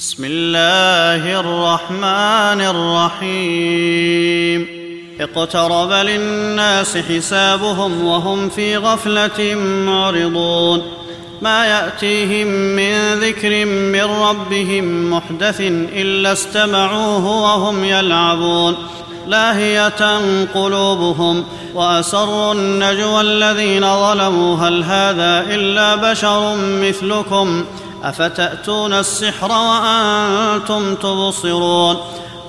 بسم الله الرحمن الرحيم. اقترب للناس حسابهم وهم في غفلة معرضون. ما يأتيهم من ذكر من ربهم محدث إلا استمعوه وهم يلعبون. لاهية قلوبهم وأسروا النجوى الذين ظلموا. هل هذا إلا بشر مثلكم؟ أفتأتون السحر وأنتم تبصرون؟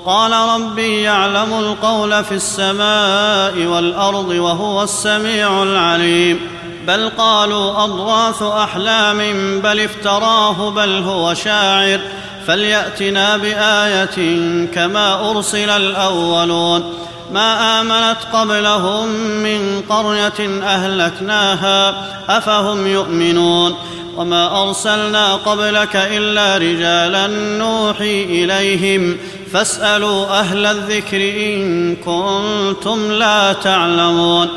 قال ربي يعلم القول في السماء والأرض وهو السميع العليم. بل قالوا أضغاث أحلام بل افتراه بل هو شاعر. فليأتنا بآية كما أرسل الأولون. ما آمنت قبلهم من قرية أهلكناها أفهم يؤمنون؟ وما أرسلنا قبلك إلا رجالا نوحي إليهم. فاسألوا أهل الذكر إن كنتم لا تعلمون.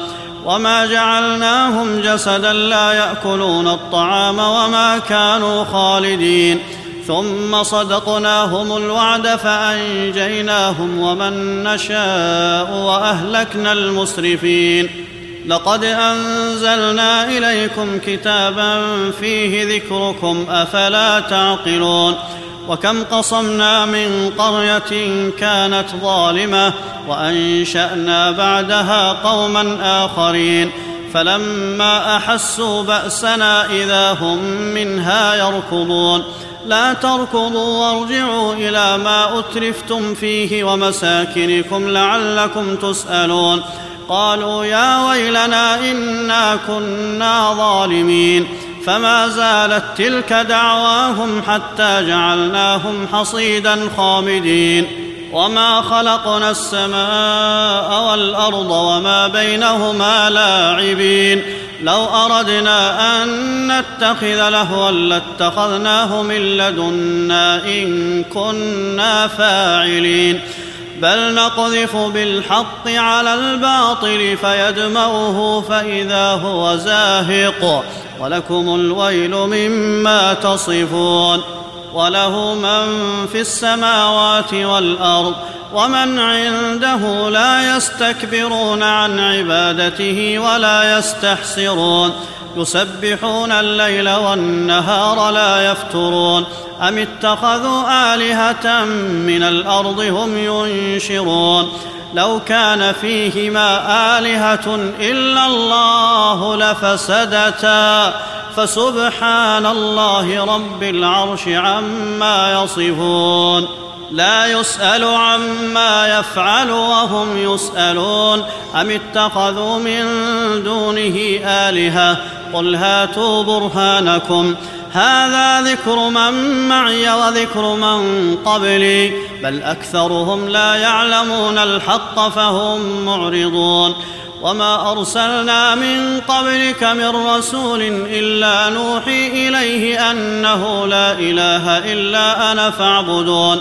وما جعلناهم جسدا لا يأكلون الطعام وما كانوا خالدين. ثم صدقناهم الوعد فأنجيناهم ومن نشاء وأهلكنا المسرفين. لقد أنزلنا إليكم كتابا فيه ذكركم أفلا تعقلون؟ وكم قصمنا من قرية كانت ظالمة وأنشأنا بعدها قوما آخرين فلما أحسوا بأسنا إذا هم منها يركضون. لا تركضوا وارجعوا إلى ما أترفتم فيه ومساكنكم لعلكم تسألون. قالوا يا ويلنا إنا كنا ظالمين فما زالت تلك دعواهم حتى جعلناهم حصيدا خامدين وما خلقنا السماء والأرض وما بينهما لاعبين لو أردنا أن نتخذ لهوا لاتخذناه من لدنا إن كنا فاعلين بل نقذف بالحق على الباطل فيدمغه فإذا هو زاهق. ولكم الويل مما تصفون. وله من في السماوات والأرض ومن عنده لا يستكبرون عن عبادته ولا يستحسرون. يسبحون الليل والنهار لا يفترون أم اتخذوا آلهة من الأرض هم ينشرون لو كان فيهما آلهة إلا الله لفسدتا فسبحان الله رب العرش عما يصفون لا يسأل عما يفعل وهم يسألون. أم اتخذوا من دونه آلهة؟ قل هاتوا برهانكم. هذا ذكر من معي وذكر من قبلي. بل أكثرهم لا يعلمون الحق فهم معرضون. وما أرسلنا من قبلك من رسول إلا نوحي إليه أنه لا إله إلا أنا فاعبدون.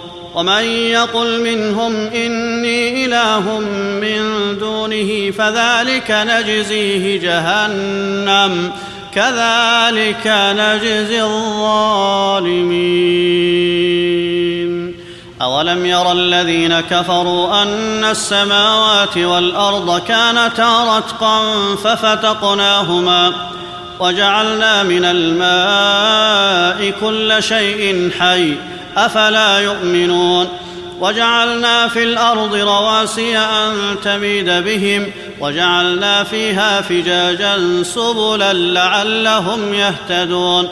ومن يقل منهم إني إله من دونه فذلك نجزيه جهنم كذلك نجزي الظالمين. أولم ير الذين كفروا أن السماوات والأرض كانتا رتقا ففتقناهما وجعلنا من الماء كل شيء حي أفلا يؤمنون وجعلنا في الأرض رواسي أن تميد بهم وجعلنا فيها فجاجا سبلا لعلهم يهتدون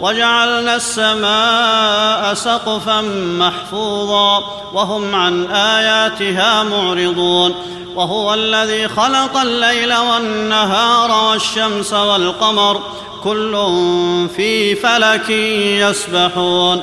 وجعلنا السماء سقفا محفوظا وهم عن آياتها معرضون وهو الذي خلق الليل والنهار والشمس والقمر كل في فلك يسبحون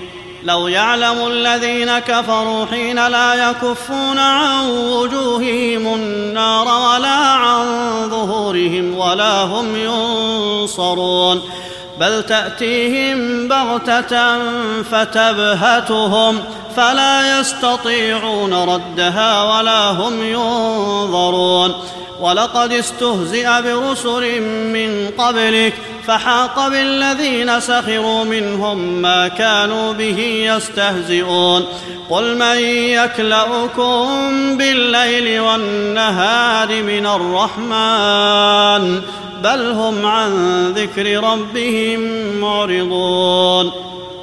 لو يعلم الذين كفروا حين لا يكفون عن وجوههم النار ولا عن ظهورهم ولا هم ينصرون. بل تأتيهم بغتة فتبهتهم. فلا يستطيعون ردها ولا هم ينظرون. ولقد استهزئ برسل من قبلك فحاق بالذين سخروا منهم ما كانوا به يستهزئون. قل من يكلاكم بالليل والنهار من الرحمن؟ بل هم عن ذكر ربهم معرضون.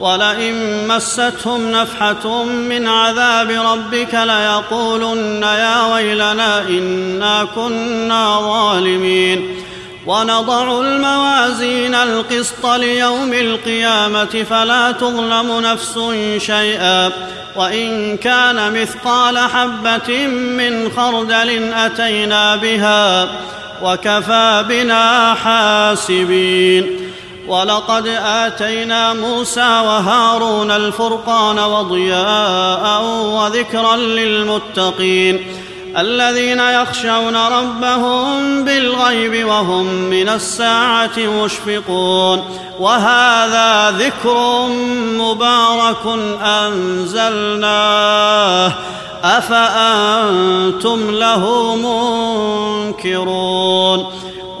ولئن مستهم نفحة من عذاب ربك ليقولن يا ويلنا إنا كنا ظالمين. ونضع الموازين القسط ليوم القيامة فلا تظلم نفس شيئا. وإن كان مثقال حبة من خردل أتينا بها وكفى بنا حاسبين. ولقد آتينا موسى وهارون الفرقان وضياء وذكرا للمتقين الذين يخشون ربهم بالغيب وهم من الساعة مشفقون وهذا ذكر مبارك أنزلناه أفأنتم له منكرون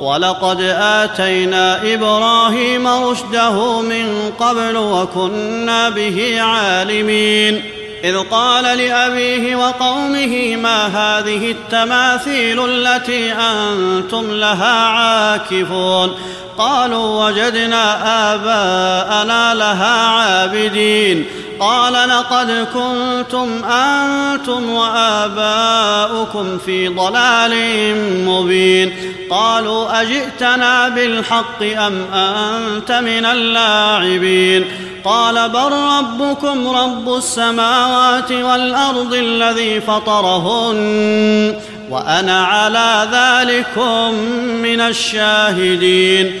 ولقد آتينا إبراهيم رشده من قبل وكنا به عالمين. إذ قال لأبيه وقومه ما هذه التماثيل التي أنتم لها عاكفون؟ قالوا وجدنا آباءنا لها عابدين. قال لقد كنتم أنتم وآباؤكم في ضلال مبين. قالوا أجئتنا بالحق أم أنت من اللاعبين؟ قال بل ربكم رب السماوات والأرض الذي فطرهن وأنا على ذلكم من الشاهدين.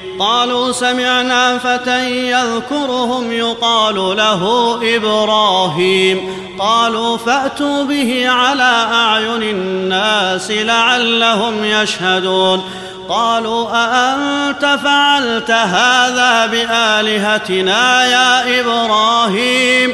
قالوا سمعنا فتى يذكرهم يقال له إبراهيم. قالوا فأتوا به على أعين الناس لعلهم يشهدون. قالوا أأنت فعلت هذا بآلهتنا يا إبراهيم؟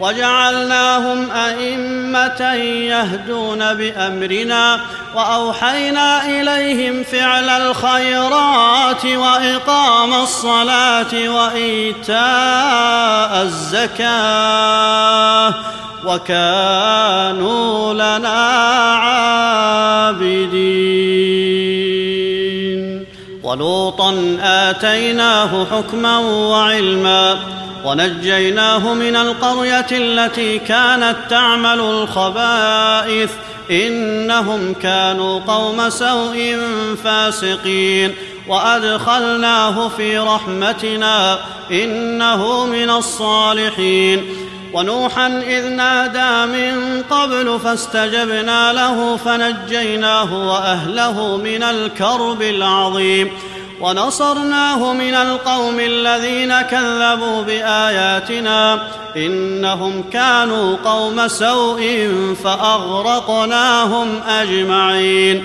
وجعلناهم أئمة يهدون بأمرنا وأوحينا إليهم فعل الخيرات وإقام الصلاة وإيتاء الزكاة وكانوا لنا عابدين. ولوطا آتيناه حكما وعلما ونجيناه من القرية التي كانت تعمل الخبائث. إنهم كانوا قوم سوء فاسقين. وأدخلناه في رحمتنا إنه من الصالحين. ونوحا إذ نادى من قبل فاستجبنا له فنجيناه وأهله من الكرب العظيم. ونصرناه من القوم الذين كذبوا بآياتنا إنهم كانوا قوم سوء فأغرقناهم أجمعين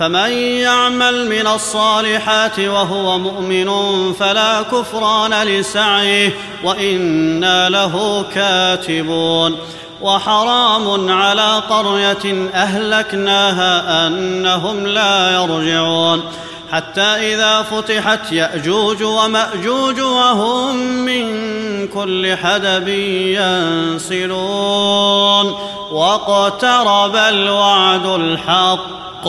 فمن يعمل من الصالحات وهو مؤمن فلا كفران لسعيه وإنا له كاتبون وحرام على قرية أهلكناها أنهم لا يرجعون حتى إذا فتحت يأجوج ومأجوج وهم من كل حدب ينسلون واقترب الوعد الحق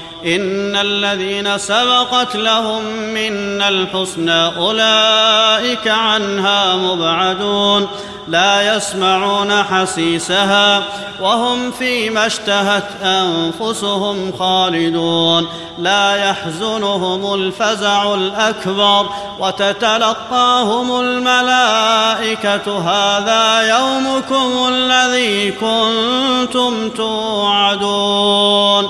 إن الذين سبقت لهم منا الحسنى أولئك عنها مبعدون لا يسمعون حسيسها وهم فيما اشتهت أنفسهم خالدون. لا يحزنهم الفزع الأكبر وتتلقاهم الملائكة هذا يومكم الذي كنتم توعدون.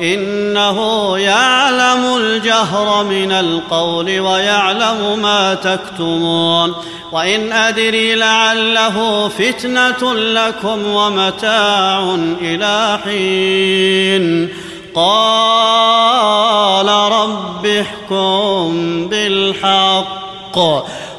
إنه يعلم الجهر من القول ويعلم ما تكتمون وإن أدري لعله فتنة لكم ومتاع إلى حين. قال رب احكم بالحق.